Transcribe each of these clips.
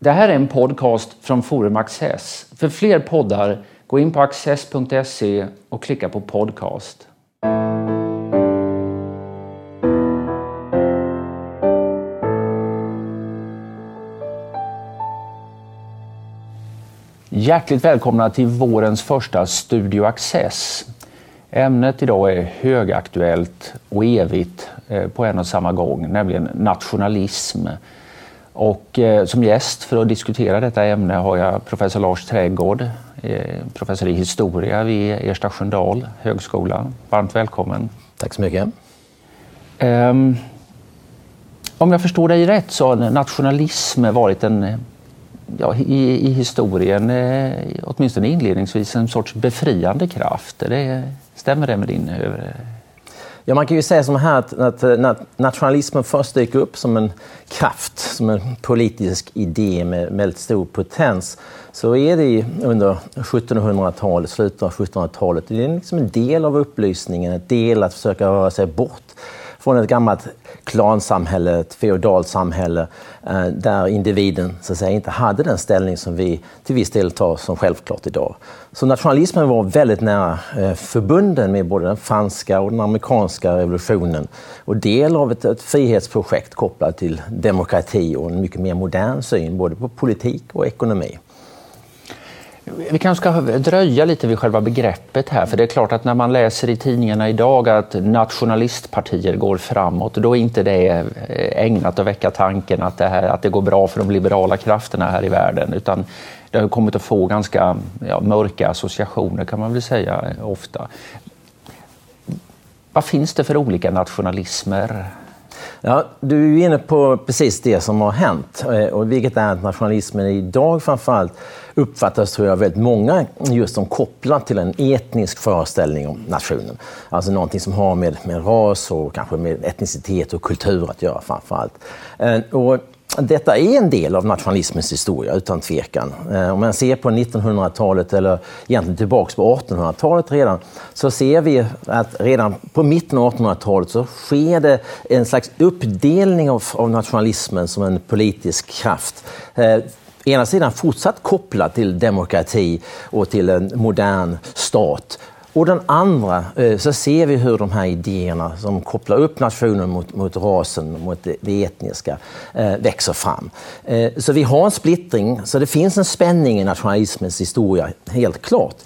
Det här är en podcast från Forum Access. För fler poddar, gå in på access.se och klicka på podcast. Hjärtligt välkomna till vårens första Studio Access. Ämnet idag är högaktuellt och evigt eh, på en och samma gång, nämligen nationalism. Och eh, som gäst för att diskutera detta ämne har jag professor Lars Trädgård, eh, professor i historia vid Ersta Sköndal högskola. Varmt välkommen. Tack så mycket. Um, om jag förstår dig rätt så har nationalism varit en, ja, i, i historien, eh, åtminstone inledningsvis, en sorts befriande kraft. Det, stämmer det med din Ja, man kan ju säga som här att, att, eh, nationalismen först dyker upp som en kraft, som en politisk idé med väldigt stor potens. Så är det under 1700-talet, slutet av 1700-talet. Det är liksom en del av upplysningen, en del att försöka röra sig bort från ett gammalt klansamhälle, ett feodalt samhälle eh, där individen så att säga, inte hade den ställning som vi till viss del tar som självklart idag. Så nationalismen var väldigt nära eh, förbunden med både den franska och den amerikanska revolutionen och del av ett, ett frihetsprojekt kopplat till demokrati och en mycket mer modern syn både på politik och ekonomi. Vi kanske ska dröja lite vid själva begreppet här, för det är klart att när man läser i tidningarna idag att nationalistpartier går framåt, då är inte det eh, ägnat att väcka tanken att det, här, att det går bra för de liberala krafterna här i världen, utan det har kommit att få ganska ja, mörka associationer kan man väl säga eh, ofta. Vad finns det för olika nationalismer? Ja, du är inne på precis det som har hänt, eh, och vilket är att nationalismen idag framförallt uppfattas, tror jag, väldigt många just som kopplat till en etnisk föreställning om nationen. Alltså någonting som har med, med ras och kanske med etnicitet och kultur att göra framför allt. Eh, och detta är en del av nationalismens historia, utan tvekan. Eh, om man ser på 1900-talet, eller egentligen tillbaka på 1800-talet redan, så ser vi att redan på mitten av 1800-talet så sker det en slags uppdelning av, av nationalismen som en politisk kraft eh, ena sidan fortsatt kopplad till demokrati och till en modern stat och den andra eh, så ser vi hur de här idéerna som kopplar upp nationen mot, mot rasen, mot det, det etniska, eh, växer fram. Eh, så vi har en splittring, så det finns en spänning i nationalismens historia, helt klart,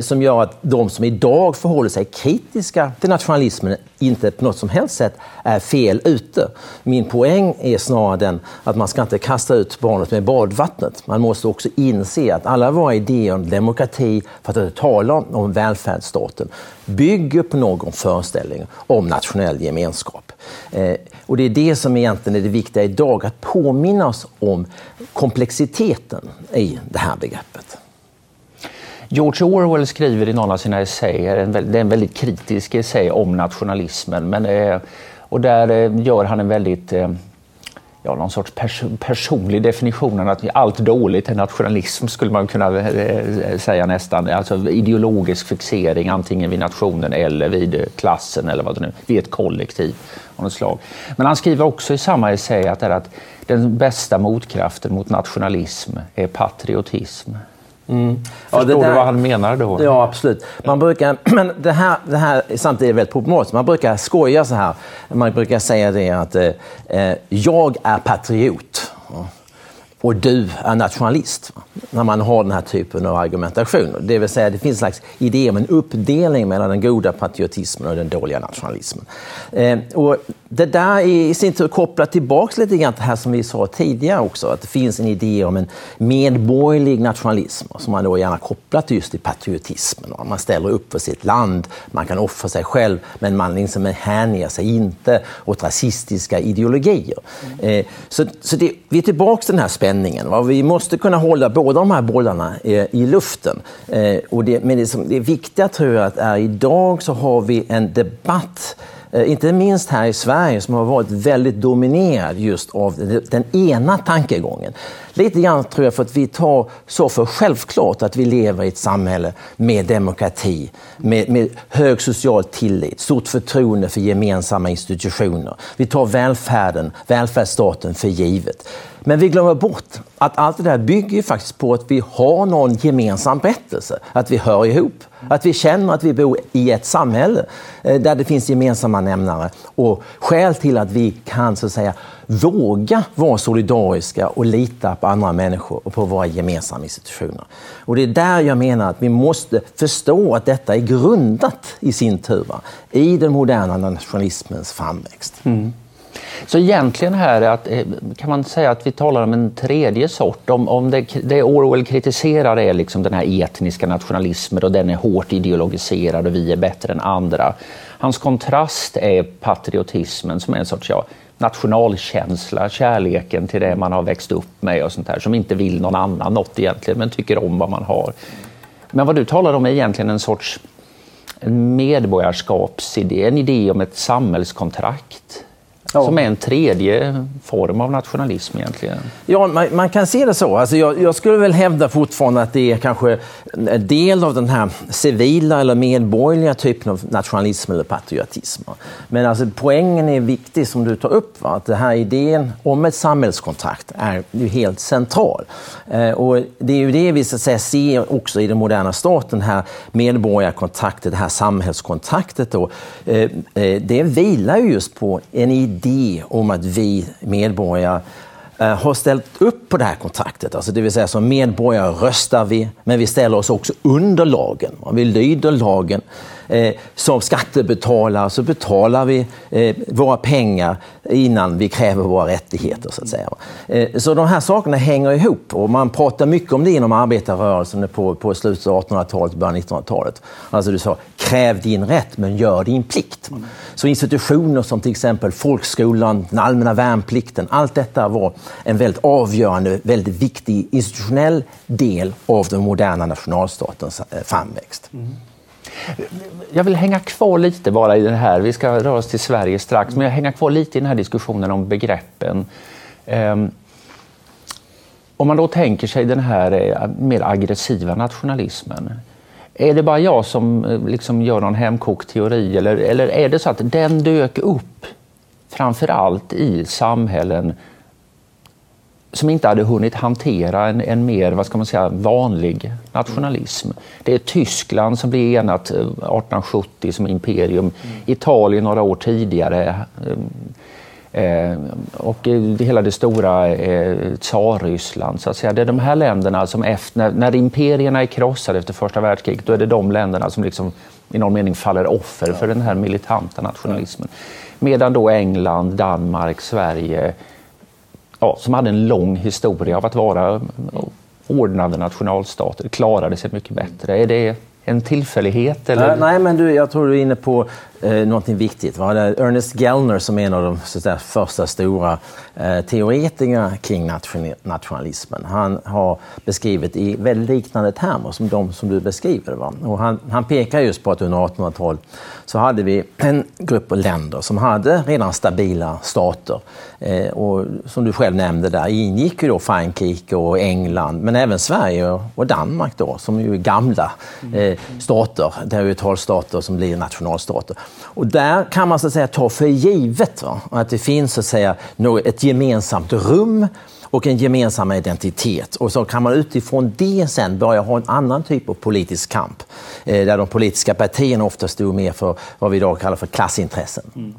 som gör att de som idag förhåller sig kritiska till nationalismen inte på något som helst sätt är fel ute. Min poäng är snarare den att man ska inte kasta ut barnet med badvattnet. Man måste också inse att alla våra idéer om demokrati, för att inte tala om välfärd välfärdsstaten, bygger på någon föreställning om nationell gemenskap. Eh, och det är det som egentligen är det viktiga idag, att påminna oss om komplexiteten i det här begreppet. George Orwell skriver i någon av sina essäer, det är en väldigt kritisk essä om nationalismen, men, eh, och där eh, gör han en väldigt eh, ja, någon sorts pers personlig definition att allt dåligt är nationalism skulle man kunna eh, eh, säga nästan. Alltså ideologisk fixering antingen vid nationen eller vid eh, klassen eller vad det nu vid ett kollektiv av något slag. Men han skriver också i samma essä att, att den bästa motkraften mot nationalism är patriotism. Mm. Förstår ja, där, du vad han menar då? Ja, absolut. Man brukar, men det här, det här samtidigt är väldigt problematiskt. Man brukar skoja så här. Man brukar säga det att eh, eh jag är patriot och du är nationalist. När man har den här typen av argumentation. Det vill säga det finns en slags idé om en uppdelning mellan den goda patriotismen och den dåliga nationalismen. Eh, och det där är i sin tur kopplat tillbaka lite grann till det här som vi sa tidigare också, att det finns en idé om en medborgerlig nationalism som man då gärna kopplar till just till patriotismen. Man ställer upp för sitt land, man kan offra sig själv, men man liksom hänger sig inte åt rasistiska ideologier. Mm. Så, så det, vi är tillbaka till den här spänningen. Va? Vi måste kunna hålla båda de här bollarna eh, i, luften. Eh, och det, men det, som, det viktiga tror jag att är idag så har vi en debatt eh, inte minst här i Sverige som har varit väldigt dominerad just av den ena tankegången. Lite grann tror jag för att vi tar så för självklart att vi lever i ett samhälle med demokrati, med, med hög social tillit, stort förtroende för gemensamma institutioner. Vi tar välfärden, välfärdsstaten för givet. Men vi glömmer bort att allt det där bygger faktiskt på att vi har någon gemensam berättelse, att vi hör ihop, att vi känner att vi bor i ett samhälle eh, där det finns gemensamma nämnare och skäl till att vi kan så att säga våga vara solidariska och lita på andra människor och på våra gemensamma institutioner. Och det är där jag menar att vi måste förstå att detta är grundat i sin tur va? i den moderna nationalismens framväxt. Mm. Så egentligen här att, eh, kan man säga att vi talar om en tredje sort. Om, om det, det Orwell kritiserar är liksom den här etniska nationalismen och den är hårt ideologiserad och vi är bättre än andra. Hans kontrast är patriotismen som är en sorts ja, nationalkänsla, kärleken till det man har växt upp med och sånt där som inte vill någon annan något egentligen men tycker om vad man har. Men vad du talar om är egentligen en sorts medborgarskapsidé, en idé om ett samhällskontrakt Ja. Som är en tredje form av nationalism egentligen. Ja, man, man kan se det så. Alltså jag, jag, skulle väl hävda fortfarande att det är kanske en del av den här civila eller medborgerliga typen av nationalism eller patriotism. Men alltså poängen är viktig som du tar upp, va? att den här idén om ett samhällskontrakt är ju helt central. Eh, och det är ju det vi så säga, ser också i den moderna staten, det här medborgarkontraktet, det här samhällskontraktet. Då. Eh, eh, det vilar ju just på en idé idé om att vi medborgare eh, har ställt upp på det här kontraktet. Alltså det vill säga som medborgare röstar vi, men vi ställer oss också under lagen. Vi lyder lagen eh, som skattebetalare så betalar vi eh, våra pengar innan vi kräver våra rättigheter. Så att säga. Eh, så de här sakerna hänger ihop och man pratar mycket om det inom arbetarrörelsen på, på slutet av 1800-talet och början av 1900-talet. Alltså du sa, kräv din rätt men gör din plikt. Så institutioner som till exempel folkskolan, den allmänna värnplikten, allt detta var en väldigt avgörande, väldigt viktig institutionell del av den moderna nationalstatens eh, framväxt. Mm. Jag vill hänga kvar lite bara i den här, vi ska röra oss till Sverige strax, men jag hänger kvar lite i den här diskussionen om begreppen. Ehm, om man då tänker sig den här eh, mer aggressiva nationalismen, är det bara jag som eh, liksom gör någon hemkokt teori eller, eller är det så att den dök upp framför allt i samhällen som inte hade hunnit hantera en, en, mer vad ska man säga, vanlig nationalism. Det är Tyskland som blir enat eh, 1870 som imperium, mm. Italien några år tidigare eh, eh och det, hela det stora eh, Tsarryssland. Så att säga. Det är de här länderna som efter, när, när imperierna är krossade efter första världskriget, då är det de länderna som liksom, i någon mening faller offer för den här militanta nationalismen. Medan då England, Danmark, Sverige ja, som hade en lång historia av att vara mm, ordnade nationalstater klarade sig mycket bättre. Är det en tillfällighet? Eller? Nej, men du, jag tror du är inne på eh, någonting viktigt. Va? Ernest Gellner som är en av de så första stora eh, teoretikerna kring nationalismen. Han har beskrivit i väldigt liknande termer som de som du beskriver. Va? Och han, han pekar just på att under 1800-talet så hade vi en grupp länder som hade redan stabila stater. Eh, och som du själv nämnde där ingick ju då Frankrike och England, men även Sverige och Danmark då, som ju är gamla eh, stater, territorialstater som blir nationalstater. Och där kan man så att säga ta för givet va? att det finns så att säga ett gemensamt rum och en gemensam identitet. Och så kan man utifrån det sen börja ha en annan typ av politisk kamp. Eh, där de politiska partierna ofta stod mer för vad vi idag kallar för klassintressen. Mm.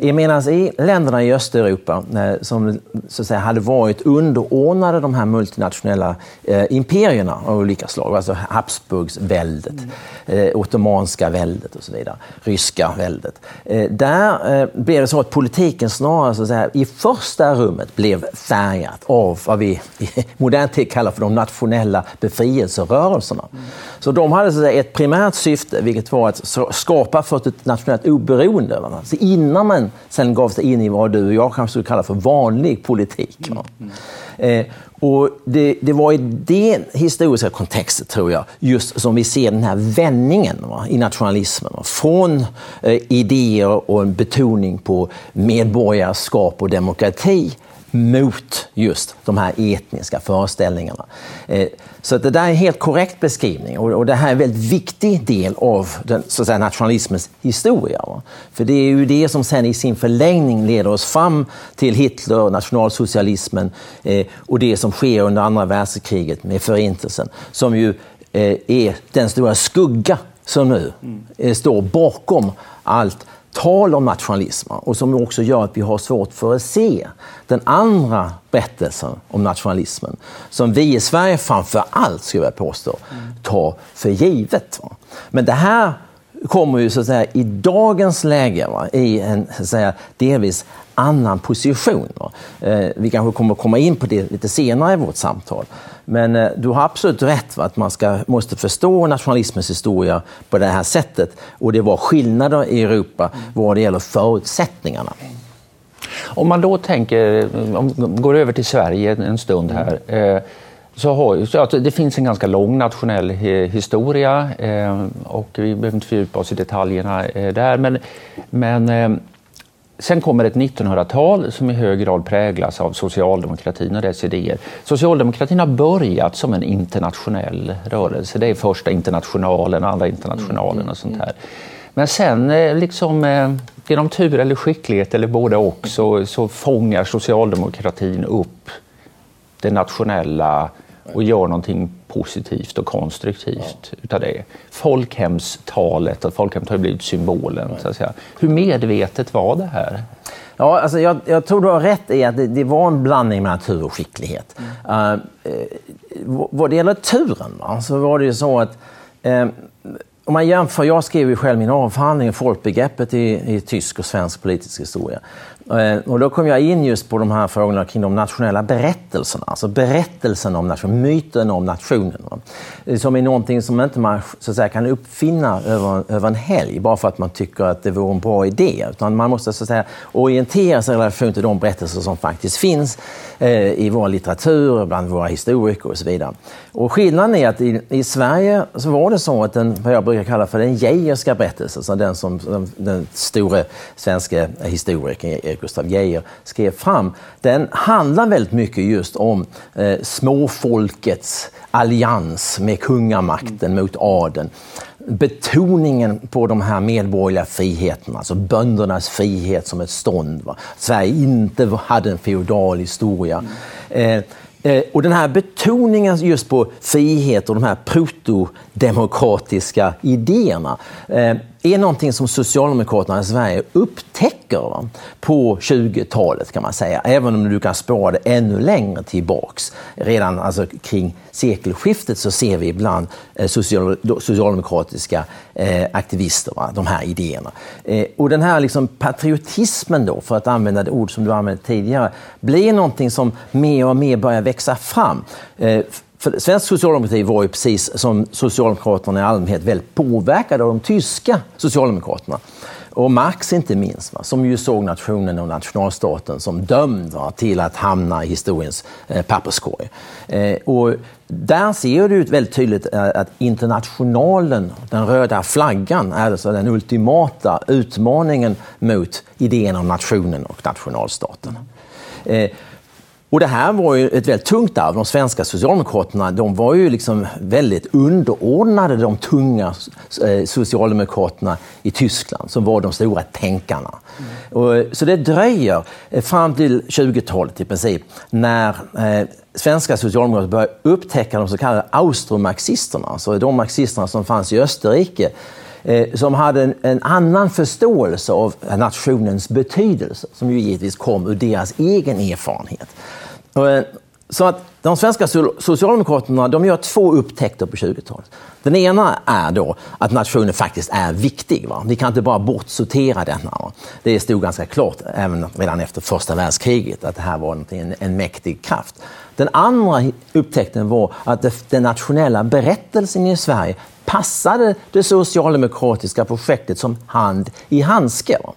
Mm. Medan i länderna i Östeuropa eh, som så att säga, hade varit underordnade de här multinationella eh, imperierna av olika slag, alltså Habsburgsväldet, mm. eh, Ottomanska väldet och så vidare, ryska väldet. Eh, där eh, blev det så att politiken snarare så att säga, i första rummet blev färgat av vad vi i modern tid kallar för de nationella befrielserörelserna. Mm. Så de hade så att säga, ett primärt syfte, vilket var att skapa för ett nationellt oberoende. Så innan man sen gav sig in i vad du och jag kanske skulle kalla för vanlig politik. Mm. Eh, och det, det, var i den historiska kontexten, tror jag, just som vi ser den här vändningen va, i nationalismen. Va, från eh, idéer och en betoning på medborgarskap och demokrati mot just de här etniska föreställningarna. Eh, så det där är en helt korrekt beskrivning och det här är en väldigt viktig del av den, så att säga, nationalismens historia. För det är ju det som sen i sin förlängning leder oss fram till Hitler, nationalsocialismen eh, och det som sker under andra världskriget med Förintelsen, som ju eh, är den stora skugga som nu står bakom allt tal om nationalism och som också gör att vi har svårt för att se den andra berättelsen om nationalismen som vi i Sverige framför allt, skulle jag påstå, tar för givet. Men det här kommer ju så att säga i dagens läge va, i en så att säga, delvis annan position. Eh, vi kanske kommer komma in på det lite senare i vårt samtal. Men eh, du har absolut rätt va, att man ska, måste förstå nationalismens historia på det här sättet. Och det var skillnader i Europa vad det gäller förutsättningarna. Om man då tänker, eh, om går över till Sverige en stund här. Eh, så har, så att det finns en ganska lång nationell historia och vi behöver inte fördjupa oss i detaljerna där. Men, men sen kommer ett 1900-tal som i hög grad präglas av socialdemokratin och dess idéer. Socialdemokratin har börjat som en internationell rörelse. Det är första internationalen, andra internationalen och sånt här. Men sen liksom genom tur eller skicklighet eller både och så, så fångar socialdemokratin upp det nationella och gör någonting positivt och konstruktivt ja. utav det. Folkhemstalet och folkhem har blivit symbolen. Så att säga. Hur medvetet var det här? Ja, alltså jag, jag tror du har rätt i att det, det var en blandning mellan tur och skicklighet. Mm. Uh, vad det gäller turen va, så var det ju så att uh, om man jämför, jag skrev ju själv min avhandling folkbegreppet i, i tysk och svensk politisk historia. Eh, och då kom jag in just på de här frågorna kring de nationella berättelserna. Alltså berättelsen om nationen, myten om nationen. Eh, som är någonting som inte man så att säga, kan uppfinna över, över en helg bara för att man tycker att det vore en bra idé. Utan man måste så att säga, orientera sig i relation till de berättelser som faktiskt finns eh, i vår litteratur, bland våra historiker och så vidare. Och skillnaden är att i, i Sverige så var det så att den, vad jag brukar kalla för den Geijerska berättelsen, alltså den som den, den store svenska historikern Erik Gustaf Geijer skrev fram, den handlar väldigt mycket just om eh, småfolkets allians med kungamakten mot adeln. Betoningen på de här medborgerliga friheterna, alltså böndernas frihet som ett stånd. Va? Sverige inte hade en feodal historia. Eh, Eh, Eh, och den här betoningen just på frihet och de här protodemokratiska idéerna eh, är någonting som Socialdemokraterna i Sverige upptäcker på 20-talet kan man säga. Även om du kan spåra det ännu längre tillbaks. Redan alltså, kring sekelskiftet så ser vi ibland eh, social, socialdemokratiska eh, aktivister, va? de här idéerna. Eh, och den här liksom, patriotismen då, för att använda det ord som du använde tidigare, blir någonting som mer och mer börjar växa fram. Eh, för svensk socialdemokrati var ju precis som Socialdemokraterna i allmänhet väldigt påverkade av de tyska Socialdemokraterna. Och Marx inte minst, va, som ju såg nationen och nationalstaten som dömd va, till att hamna i historiens eh, papperskorg. Eh, och där ser du väldigt tydligt eh, att internationalen, den röda flaggan, är alltså den ultimata utmaningen mot idén om nationen och nationalstaten. Eh, och det här var ju ett väldigt tungt arv. De svenska socialdemokraterna de var ju liksom väldigt underordnade de tunga eh, socialdemokraterna i Tyskland som var de stora tänkarna. Mm. Och, så det dröjer eh, fram till 20-talet i princip när eh, svenska socialdemokrater börjar upptäcka de så kallade austromarxisterna, alltså de marxisterna som fanns i Österrike eh, Eh, som hade en, en, annan förståelse av nationens betydelse, som ju givetvis kom ur deras egen erfarenhet. Eh, så att de svenska socialdemokraterna de gör två upptäckter på 20-talet. Den ena är då att nationen faktiskt är viktig. Va? Vi kan inte bara bortsortera denna. Va? Det stod ganska klart även redan efter första världskriget att det här var en, en mäktig kraft. Den andra upptäckten var att det, den nationella berättelsen i Sverige passade det socialdemokratiska projektet som hand i handske. Va?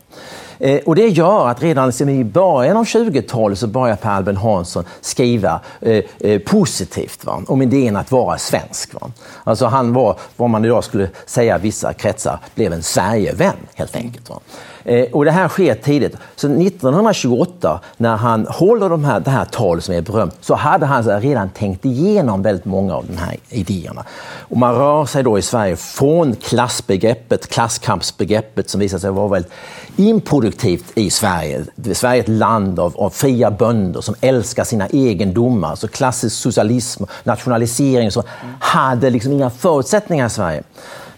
Eh, och det gör att redan liksom i början av 20-talet så börjar Per Albin Hansson skriva eh, eh, positivt va? om idén att vara svensk. Va? Alltså han var, vad man idag skulle säga vissa kretsar, blev en Sverigevän helt enkelt. Va? Eh, och det här sker tidigt. Så 1928, när han håller de här, det här talet som är berömt, så hade han redan tänkt igenom väldigt många av de här idéerna. Och man rör sig då i Sverige från klassbegreppet, klasskampsbegreppet som visar sig vara väldigt improduktivt i Sverige. Sverige är ett land av, av fria bönder som älskar sina egendomar. Så klassisk socialism, nationalisering, så hade liksom inga förutsättningar i Sverige.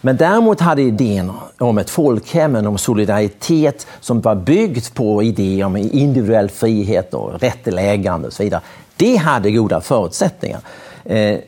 Men däremot hade idén om ett folkhem, om solidaritet som var byggt på idéer om individuell frihet och rätt till ägande och så vidare. Det hade goda förutsättningar. Eh,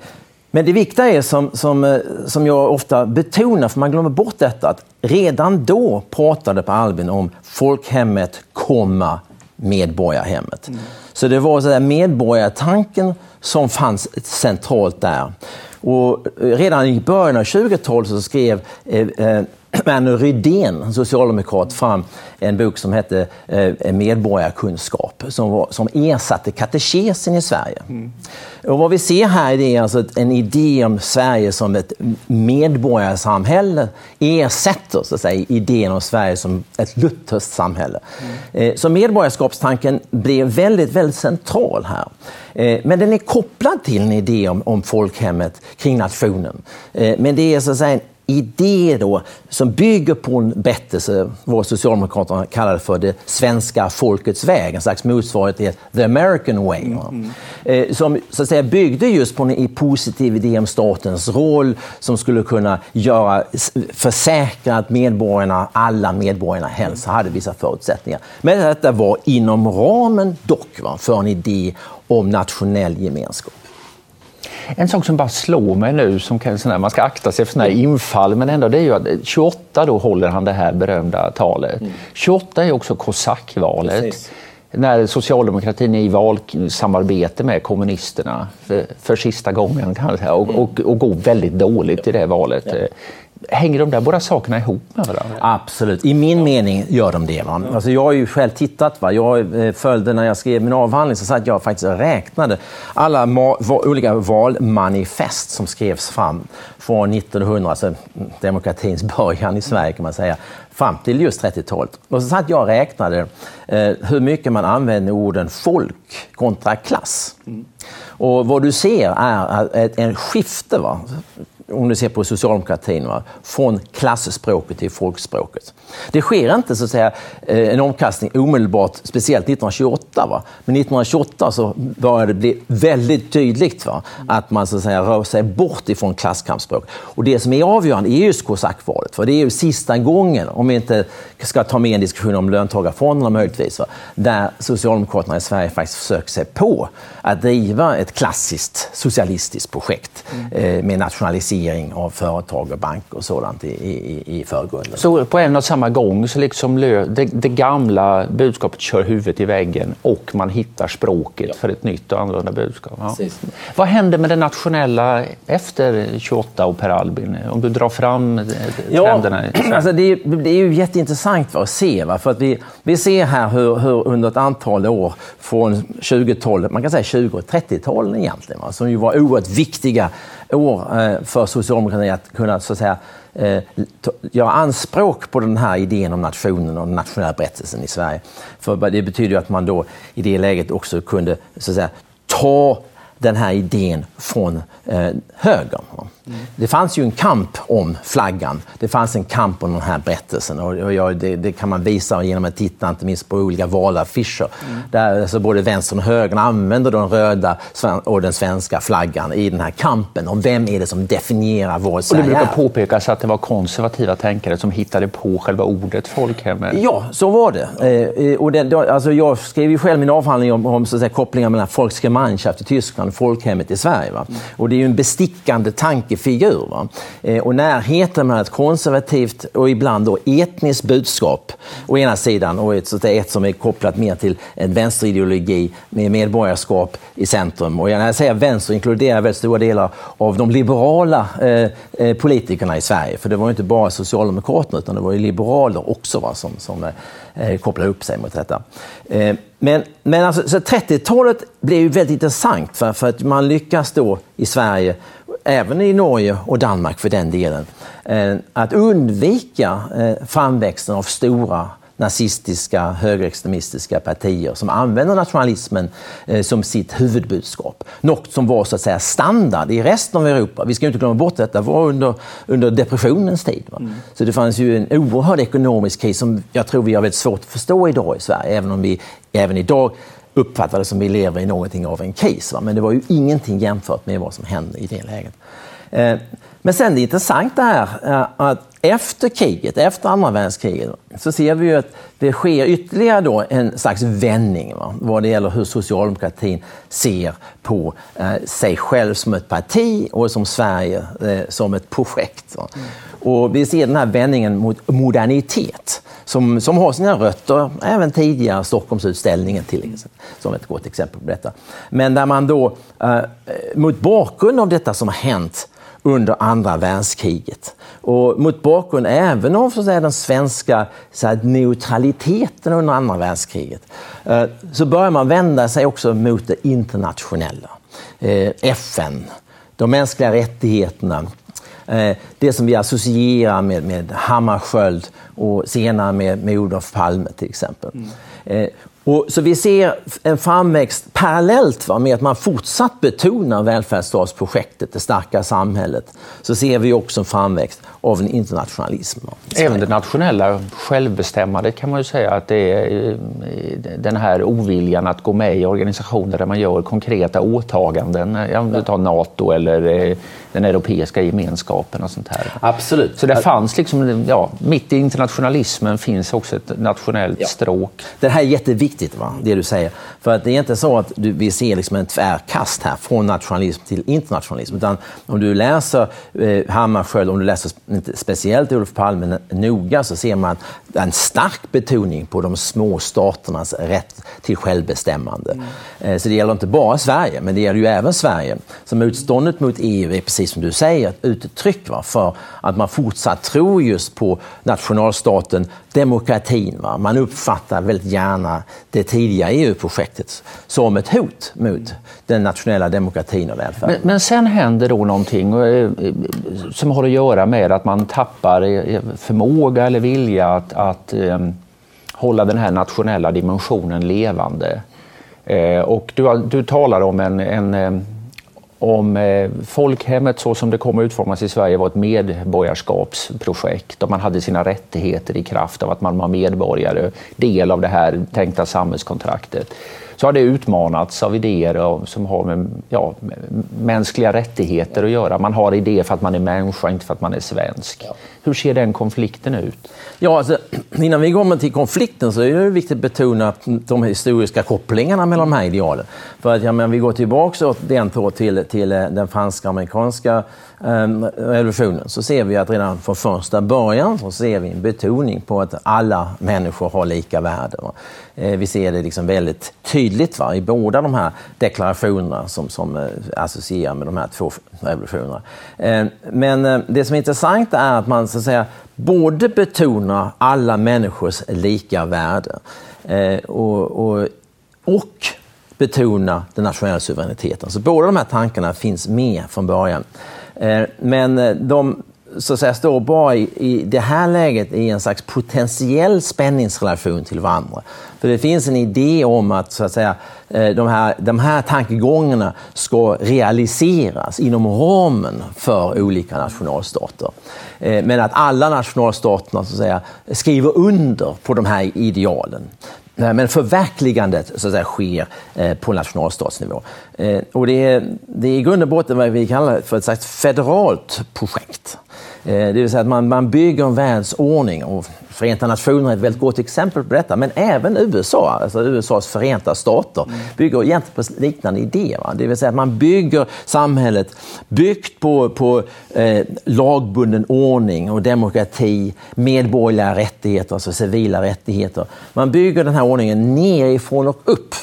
men det viktiga är, som, som, eh, som jag ofta betonar, för man glömmer bort detta, att redan då pratade Per Albin om folkhemmet, komma medborgarhemmet. Mm. Så det var så där medborgartanken som fanns centralt där. Och eh, redan i början av 20-talet så skrev eh, eh, eh, eh Verner Rydén, socialdemokrat, fram en bok som hette eh, Medborgarkunskap som, var, som ersatte katekesen i Sverige. Mm. Och vad vi ser här är alltså en idé om Sverige som ett medborgarsamhälle ersätter så att säga, idén om Sverige som ett lutherskt samhälle. Mm. Så medborgarskapstanken blir väldigt, väldigt central här. Eh, men den är kopplad till en idé om, om folkhemmet kring nationen. Men det är så att säga en idé då, som bygger på en bettelse, vad Socialdemokraterna kallar för det svenska folkets väg, en slags motsvarighet till the American way. Mm. Mm. Som så att säga, byggde just på en positiv idé om statens roll som skulle kunna göra, försäkra att medborgarna, alla medborgarna helst hade vissa förutsättningar. Men detta var inom ramen dock va, för en idé om nationell gemenskap. En sak som bara slår mig nu, som kan, sån man ska akta sig för sådana här infall, men ändå det är ju att 28 då håller han det här berömda talet. Mm. 28 är också kosackvalet. När socialdemokratin är i valsamarbete med kommunisterna för, för sista gången kan säga, och, och, och går väldigt dåligt i det valet. Hänger de där båda sakerna ihop med varandra? Absolut. I min mening gör de det. Va? Alltså jag har ju själv tittat. Va? Jag eh, följde när jag skrev min avhandling så satt jag faktiskt och räknade alla olika valmanifest som skrevs fram från 1900, alltså demokratins början i Sverige kan man säga, fram till just 30-talet. Och så satt jag och räknade eh, hur mycket man använder orden folk kontra klass. Mm. Och vad du ser är ett, en skifte. Va? Om du ser på socialdemokratin, va? från klasspråket till folkspråket. Det sker inte så att säga, eh, en omkastning omedelbart, speciellt 1928. Va? Men 1928 så började det bli väldigt tydligt va? att man så att säga, rör sig bort ifrån klasskampsspråk. Och det som är avgörande är just kosackvalet, för det är ju sista gången, om vi inte ska ta med en diskussion om löntagarfonderna möjligtvis, va? där Socialdemokraterna i Sverige faktiskt försöker sig på att driva ett klassiskt socialistiskt projekt mm. eh, med nationalisering finansiering av företag och banker och sådant i, i, i förgrunden. Så på en och samma gång så liksom det, det, gamla budskapet kör huvudet i väggen och man hittar språket ja. för ett nytt och annorlunda budskap. Ja. Vad händer med det nationella efter 28 och Per Albin? Om du drar fram trenderna. Ja, alltså det, är, det är ju jätteintressant att se. Va? För att vi, vi ser här hur, hur under ett antal år från 20-talet, man kan säga 20 och 30-talen egentligen, va? som ju var oerhört viktiga år eh, för socialdemokratin att kunna så att säga, eh, göra anspråk på den här idén om nationen och den nationella berättelsen i Sverige. För det betyder att man då i det läget också kunde så att säga, ta den här idén från eh, högern. Mm. Det fanns ju en kamp om flaggan. Det fanns en kamp om den här berättelsen. Och, och det, det, kan man visa genom att titta inte minst på olika valaffischer. Mm. Där alltså både vänstern och högern använder den röda och den svenska flaggan i den här kampen om vem är det som definierar vår Sverige Och Det brukar påpekas att det var konservativa tänkare som hittade på själva ordet folkhemmet. Ja, så var det. Eh, och det, alltså jag skrev ju själv min avhandling om, om så att säga, kopplingen mellan Volksgemeinschaft i Tyskland och folkhemmet i Sverige. Va? Och det är ju en bestickande tankefigur. Va? Eh, och närheten mellan ett konservativt och ibland då etniskt budskap å ena sidan och ett, så ett som är kopplat mer till en vänsterideologi med medborgarskap i centrum. Och när jag säger vänster inkluderar jag väldigt stora delar av de liberala eh, eh, politikerna i Sverige. För det var inte bara Socialdemokraterna utan det var ju liberaler också va, som, som eh, eh, upp sig mot detta. Eh, men, men alltså, 30-talet blev ju väldigt intressant för, för att man lyckas då i Sverige, även i Norge och Danmark för den delen, eh, att undvika eh, framväxten av stora nazistiska, högerextremistiska partier som använder nationalismen eh, som sitt huvudbudskap. Något som var så att säga standard i resten av Europa. Vi ska inte glömma bort att det var under, under depressionens tid. Mm. Så det fanns ju en oerhörd ekonomisk kris som jag tror vi har väldigt svårt att förstå idag i Sverige, även om vi även idag uppfattar det som att vi lever i någonting av en kris. Va? Men det var ju ingenting jämfört med vad som hände i det läget. Eh, men sen det intressanta är eh, att efter kriget, efter andra världskriget, så ser vi ju att det sker ytterligare då en slags vändning va? vad det gäller hur socialdemokratin ser på eh, sig själv som ett parti och som Sverige eh, som ett projekt. Mm. Och vi ser den här vändningen mot modernitet som, som har sina rötter även tidigare Stockholmsutställningen till som ett gott exempel på detta. Men där man då eh, mot bakgrund av detta som har hänt under andra världskriget. Och mot bakgrund även av så den svenska så här, neutraliteten under andra världskriget eh, så börjar man vända sig också mot det internationella. Eh, FN, de mänskliga rättigheterna, eh, det som vi associerar med, med Hammarskjöld och senare med, med Olof Palme till exempel. Mm. Och, så vi ser en framväxt parallellt va, med att man fortsatt betonar välfärdsstatsprojektet, det starka samhället, så ser vi också en framväxt av en internationalism. Även det nationella självbestämmandet kan man ju säga att det är eh, den här oviljan att gå med i organisationer där man gör konkreta åtaganden. Om du tar Nato eller eh, den europeiska gemenskapen och sånt här. Absolut. Så det fanns liksom, ja, mitt i internationalismen finns också ett nationellt ja. stråk. Det här är jätteviktigt, va? det du säger. För att det är inte så att du, vi ser liksom en tvärkast här från nationalism till internationalism. Utan om du läser eh, Hammarskjöld, om du läser speciellt Olof Palme noga, så ser man en stark betoning på de små staternas rätt till självbestämmande. Mm. Så det gäller inte bara Sverige, men det gäller ju även Sverige. Så motståndet mot EU är precis som du säger ett uttryck va, för att man fortsatt tror just på nationalstaten, demokratin. Va. Man uppfattar väldigt gärna det tidiga EU-projektet som ett hot mot den nationella demokratin och välfärden. Men, men sen händer då någonting eh, som har att göra med att att man tappar eh, eh, förmåga eller vilja att, att ehm, hålla den här nationella dimensionen levande. Eh, och du, du talar om en, en ehm, om eh, folkhemmet så som det kommer utformas i Sverige var ett medborgarskapsprojekt och man hade sina rättigheter i kraft av att man var medborgare, del av det här tänkta samhällskontraktet så har det utmanats av idéer som har med ja, mänskliga rättigheter att göra. Man har idéer för att man är människa, inte för att man är svensk. Ja. Hur ser den konflikten ut? Ja, alltså, innan vi kommer till konflikten så är det viktigt att betona de historiska kopplingarna mellan de här idealen. För att ja, men vi går tillbaka till, till eh, den franska-amerikanska Ehm, Ehm, revolutionen så ser vi att redan från första början så ser vi en betoning på att alla människor har lika värde. Eh, vi ser det liksom väldigt tydligt va, i båda de här deklarationerna som, som eh, associerar med de här två revolutionerna. Ehm, men eh, det som är intressant är att man så att säga, både betonar alla människors lika värde och, och, och betona den nationella suveräniteten. Så båda de här tankarna finns med från början. Eh, men eh, de så att säga, står bara i, i det här läget i en slags potentiell spänningsrelation till varandra. För det finns en idé om att, så att säga, eh, de, här, de här tankegångarna ska realiseras inom ramen för olika nationalstater. Men att alla nationalstaterna så att säga, skriver under på de här idealen. Men förverkligandet så att säga, sker eh, på nationalstatsnivå. Eh, och det är, det är i grund och botten vad vi kallar för ett slags federalt projekt. Eh, det vill säga att man, man bygger en världsordning och Förenta Nationerna är ett väldigt gott exempel på detta, men även USA, alltså USAs förenta stater, bygger egentligen på liknande idéer. Va? Det vill säga att man bygger samhället byggt på, på eh, lagbunden ordning och demokrati, medborgerliga rättigheter, alltså civila rättigheter. Man bygger den här ordningen nerifrån och upp.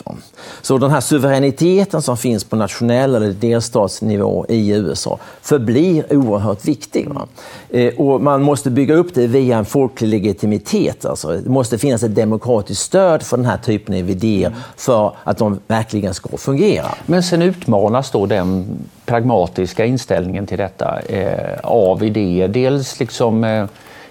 Så den här suveräniteten som finns på nationell eller delstatsnivå i USA förblir oerhört viktig. Va? Eh, och man måste bygga upp det via en folklig legitimitet. Alltså, det måste finnas ett demokratiskt stöd för den här typen av idéer för att de verkligen ska fungera. Men sen utmanas då den pragmatiska inställningen till detta eh, av idéer. Dels liksom eh,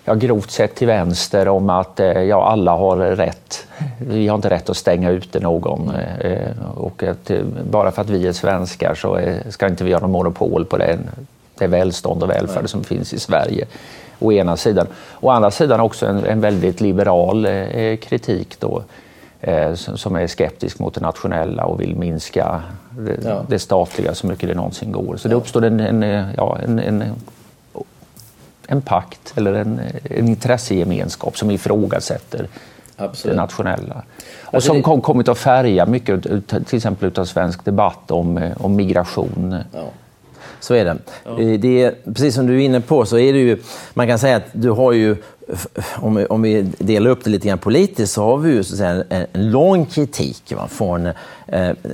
ja, grovt sett till vänster om att eh, ja, alla har rätt. Vi har inte rätt att stänga ute någon. Eh, och att eh, bara för att vi är svenskar så ska inte vi ha någon monopol på det, det välstånd och välfärd Nej. som finns i Sverige. Å ena sidan. Å andra sidan också en, en väldigt liberal kritik då som är skeptisk mot det nationella och vill minska det, ja. det statliga så mycket det någonsin går. Så det uppstår en, en, ja, en, en, en pakt eller en, en intressegemenskap som ifrågasätter Absolut. det nationella. Och alltså som det... kommit att färga mycket till exempel av svensk debatt om, om migration. Ja. Så är det. Ja. det är, precis som du är inne på så är det ju, man kan säga att du har ju om vi, om vi delar upp det lite grann politiskt så har vi ju så att säga, en, en lång kritik va, från eh,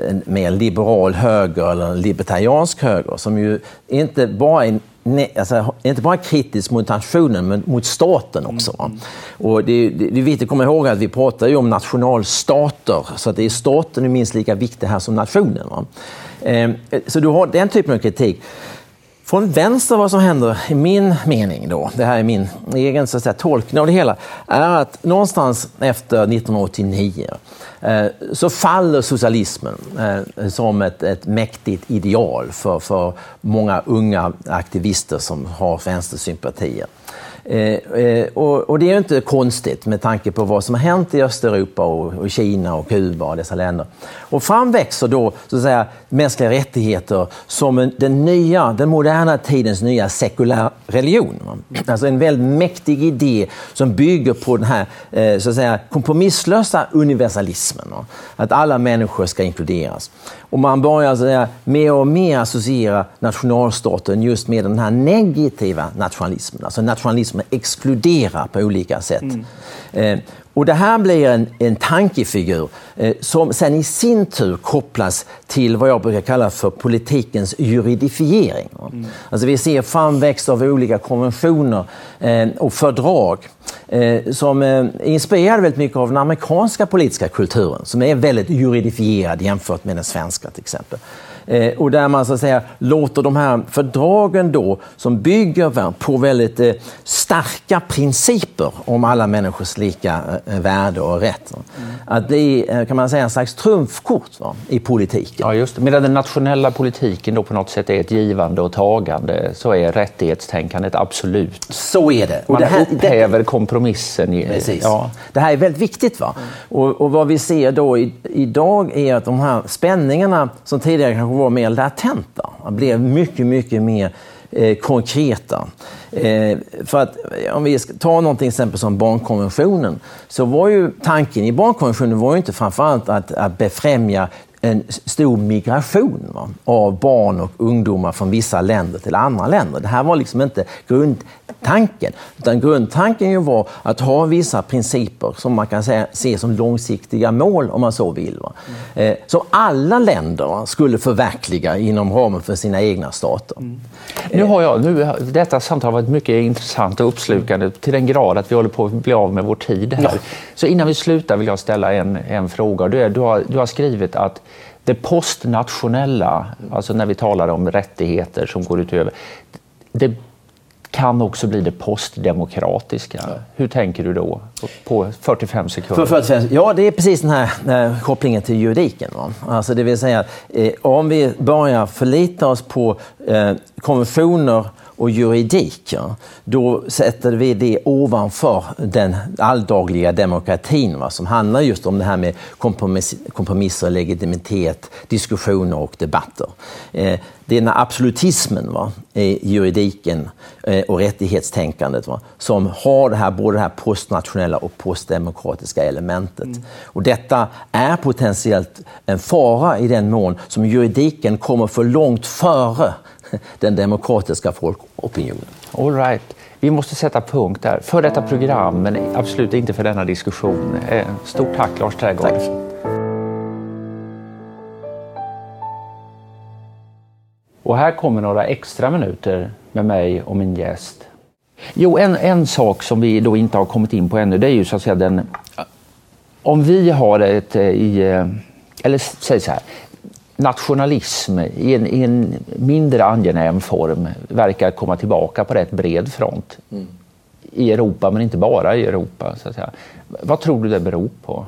en mer liberal höger eller en libertariansk höger som ju inte bara är alltså, inte bara kritisk mot nationen, men mot staten också. Mm. Och det, det, det är viktigt att komma ihåg att vi pratar ju om nationalstater, så att det är staten är minst lika viktig här som nationen. Va? Eh, så du har den typen av kritik. Från vänster vad som händer, i min mening, då, det här är min egen så att säga, tolkning av det hela, är att någonstans efter 1989 eh, så faller socialismen eh, som ett, ett mäktigt ideal för, för många unga aktivister som har vänstersympatier. Eh, eh, och, och, det är inte konstigt med tanke på vad som har hänt i Östeuropa och, och Kina och Kuba och dessa länder. Och fram växer då så att säga, mänskliga rättigheter som en, den nya, den moderna tidens nya sekulära religion. Alltså en väldigt mäktig idé som bygger på den här eh, så att säga, kompromisslösa universalismen. Att alla människor ska inkluderas. Och man börjar så att mer och mer associera nationalstaten just med den här negativa nationalismen. Alltså nationalismen exkluderar på olika sätt. Mm. Och det här blir en, en tankefigur eh, som sen i sin tur kopplas till vad jag brukar kalla för politikens juridifiering. Mm. Alltså vi ser framväxt av olika konventioner eh, och fördrag eh, som eh, inspirerar väldigt mycket av den amerikanska politiska kulturen som är väldigt juridifierad jämfört med den svenska till exempel. Eh, och där man så att säga låter de här fördragen då som bygger på väldigt eh, starka principer om alla människors lika eh, värde och rätt. Mm. Att det är kan man säga en slags trumfkort va, i politiken. Ja, just det. Medan den nationella politiken då på något sätt är ett givande och tagande så är rättighetstänkandet absolut. Så är det. Och man det här, upphäver det... kompromissen. I, Precis. Ja. Det här är väldigt viktigt. Va? Mm. Och, och, vad vi ser då i, idag är att de här spänningarna som tidigare kanske var mer latenta. De blev mycket, mycket mer eh, konkreta. Eh, för att om vi tar något exempel som barnkonventionen så var ju tanken i barnkonventionen var ju inte framförallt att, att befrämja en stor migration va, av barn och ungdomar från vissa länder till andra länder. Det här var liksom inte grund grundtanken. Utan grundtanken var att ha vissa principer som man kan säga, se som långsiktiga mål om man så vill. Va. Mm. Eh, som alla länder va, skulle förverkliga inom ramen för sina egna stater. Mm. Nu har jag, nu, detta samtal har varit mycket intressant och uppslukande till den grad att vi håller på att bli av med vår tid här. Ja. Så innan vi slutar vill jag ställa en, en fråga. Du, är, du, har, du har skrivit att det postnationella, alltså när vi talar om rättigheter som går utöver, det kan också bli det postdemokratiska. Ja. Hur tänker du då på 45 sekunder? För 45, ja, det är precis den här eh, kopplingen till juridiken. Va? Alltså det vill säga, eh, om vi börjar förlita oss på eh, konventioner och juridik, då sätter vi det ovanför den alldagliga demokratin va, som handlar just om det här med kompromiss, kompromisser, legitimitet, diskussioner och debatter. Eh, det är den här absolutismen va, i juridiken eh, och rättighetstänkandet va, som har det här, både det här postnationella och postdemokratiska elementet. Mm. Och detta är potentiellt en fara i den mån som juridiken kommer för långt före den demokratiska folkopinionen. All right. Vi måste sätta punkt där. För detta program, men absolut inte för denna diskussion. Eh, stort tack Lars Trädgård. Tack. Och här kommer några extra minuter med mig och min gäst. Jo, en, en sak som vi då inte har kommit in på ännu, det är ju så att säga den... Om vi har ett eh, i... Eh, eller säg så här, nationalism i en, i en, mindre angenäm form verkar komma tillbaka på rätt bred front mm. i Europa, men inte bara i Europa. Så att säga. Vad tror du det beror på?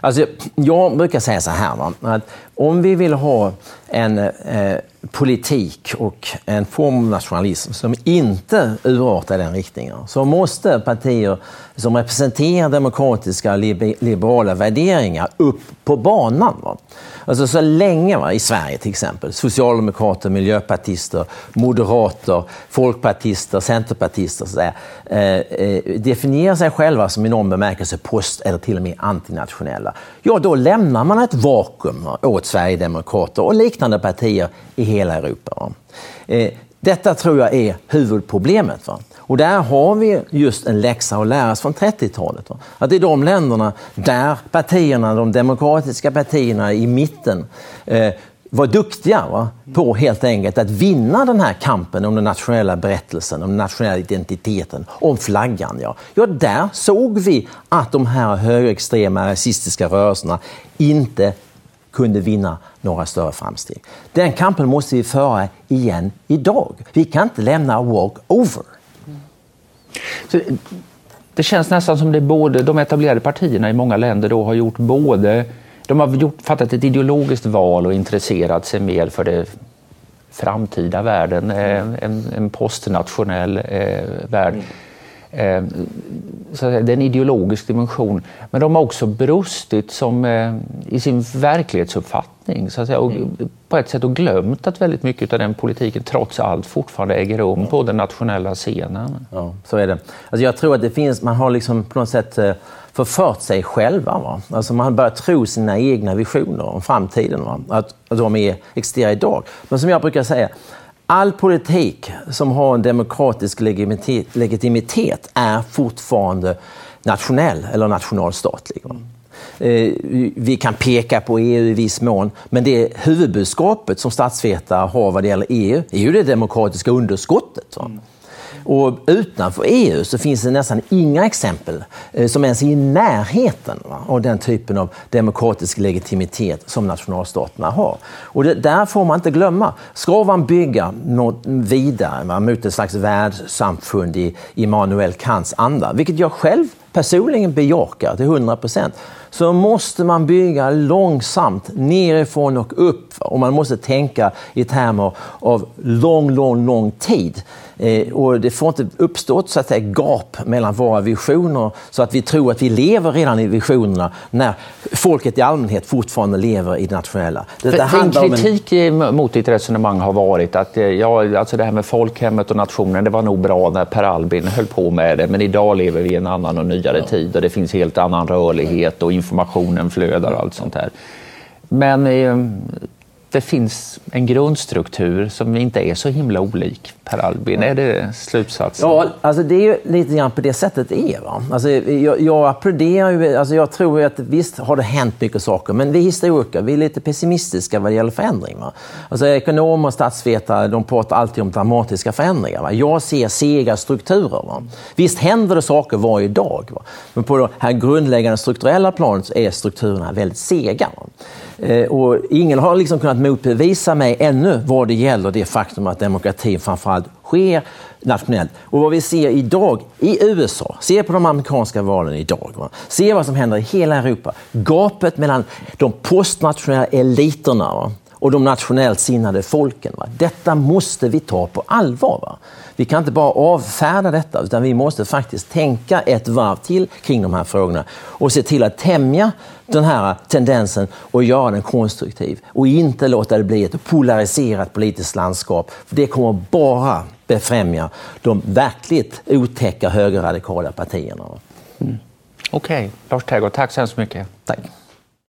Alltså, jag brukar säga så här, va? att om vi vill ha en eh, politik och en form av nationalism som inte urartar i den riktningen så måste partier som representerar demokratiska liberala värderingar upp på banan. Va? Alltså så länge va, i Sverige till exempel, socialdemokrater, miljöpartister, moderater, folkpartister, centerpartister så där, eh, eh, definierar sig själva som i någon bemärkelse post eller till och med antinationella, ja då lämnar man ett vakuum va, åt Sverigedemokrater och liknande partier i hela Europa. Eh, detta tror jag är huvudproblemet. Va? Och där har vi just en läxa att lära oss från 30-talet. Att i de länderna där partierna, de demokratiska partierna i mitten eh, var duktiga va? på helt enkelt att vinna den här kampen om den nationella berättelsen, om den nationella identiteten, om flaggan. Ja, ja där såg vi att de här högerextrema rasistiska rörelserna inte kunde vinna några större framsteg. Den kampen måste vi föra igen idag. Vi kan inte lämna walk over. Så det känns nästan som det både de etablerade partierna i många länder då har gjort både de har gjort, fattat ett ideologiskt val och intresserat sig mer för det framtida världen, eh, en, en postnationell eh, värld. Mm. Eh, så det är en ideologisk dimension. Men de har också brustit som, eh, i sin verklighetsuppfattning så att säga, och mm. på ett sätt och glömt att väldigt mycket av den politiken trots allt fortfarande äger rum på den nationella scenen. Ja, så är det. Alltså jag tror att det finns, man har liksom på något sätt eh, förfört sig själva. Va? Alltså man börjar tro sina egna visioner om framtiden, va? Att, att de är, existerar idag. Men som jag brukar säga, All politik som har en demokratisk legitimitet är fortfarande nationell eller nationalstatlig. Eh, vi kan peka på EU i viss mån, men det huvudbudskapet som statsvetare har vad det gäller EU är ju det demokratiska underskottet. Och utanför EU så finns det nästan inga exempel eh, som ens är i närheten va, av den typen av demokratisk legitimitet som nationalstaterna har. Och det där får man inte glömma. Ska man bygga något vidare va, mot ett slags världssamfund i Immanuel Kants anda, vilket jag själv personligen bejakar till 100 procent, så måste man bygga långsamt nerifrån och upp. Och man måste tänka i termer av lång, lång, lång tid. Eh, och det får inte uppstå så att säga, gap mellan våra visioner så att vi tror att vi lever redan i visionerna när folket i allmänhet fortfarande lever i det nationella. Det, det för kritik en... mot ditt resonemang har varit att eh, ja, alltså det här med folkhemmet och nationen, det var nog bra när Per Albin höll på med det, men idag lever vi i en annan och nyare ja. tid och det finns helt annan rörlighet och informationen flödar och allt sånt här. Men ehm, det finns en grundstruktur som inte är så himla olik Per Albin. Är det slutsatsen? Ja, alltså det är ju lite grann på det sättet det är. Va? Alltså jag, jag applåderar ju, alltså jag tror att visst har det hänt mycket saker, men vi historiker vi är lite pessimistiska vad det gäller förändring. Va? Alltså ekonomer och statsvetare de pratar alltid om dramatiska förändringar. Va? Jag ser sega strukturer. Va? Visst händer det saker varje dag, va? men på det här grundläggande strukturella planet är strukturerna väldigt sega. Va? Eh, och ingen har liksom kunnat motbevisa mig ännu vad det gäller det faktum att demokratin framförallt sker nationellt. Och vad vi ser idag i USA, se på de amerikanska valen idag, va? se vad som händer i hela Europa. Gapet mellan de postnationella eliterna va? Och de nationellt sinnade folken. Va? Detta måste vi ta på allvar. Va? Vi kan inte bara avfärda detta, utan vi måste faktiskt tänka ett varv till kring de här frågorna och se till att tämja den här tendensen och göra den konstruktiv och inte låta det bli ett polariserat politiskt landskap. För det kommer bara befrämja de verkligt otäcka högerradikala partierna. Mm. Okej, okay. Lars Tägård, tack så hemskt mycket. Tack.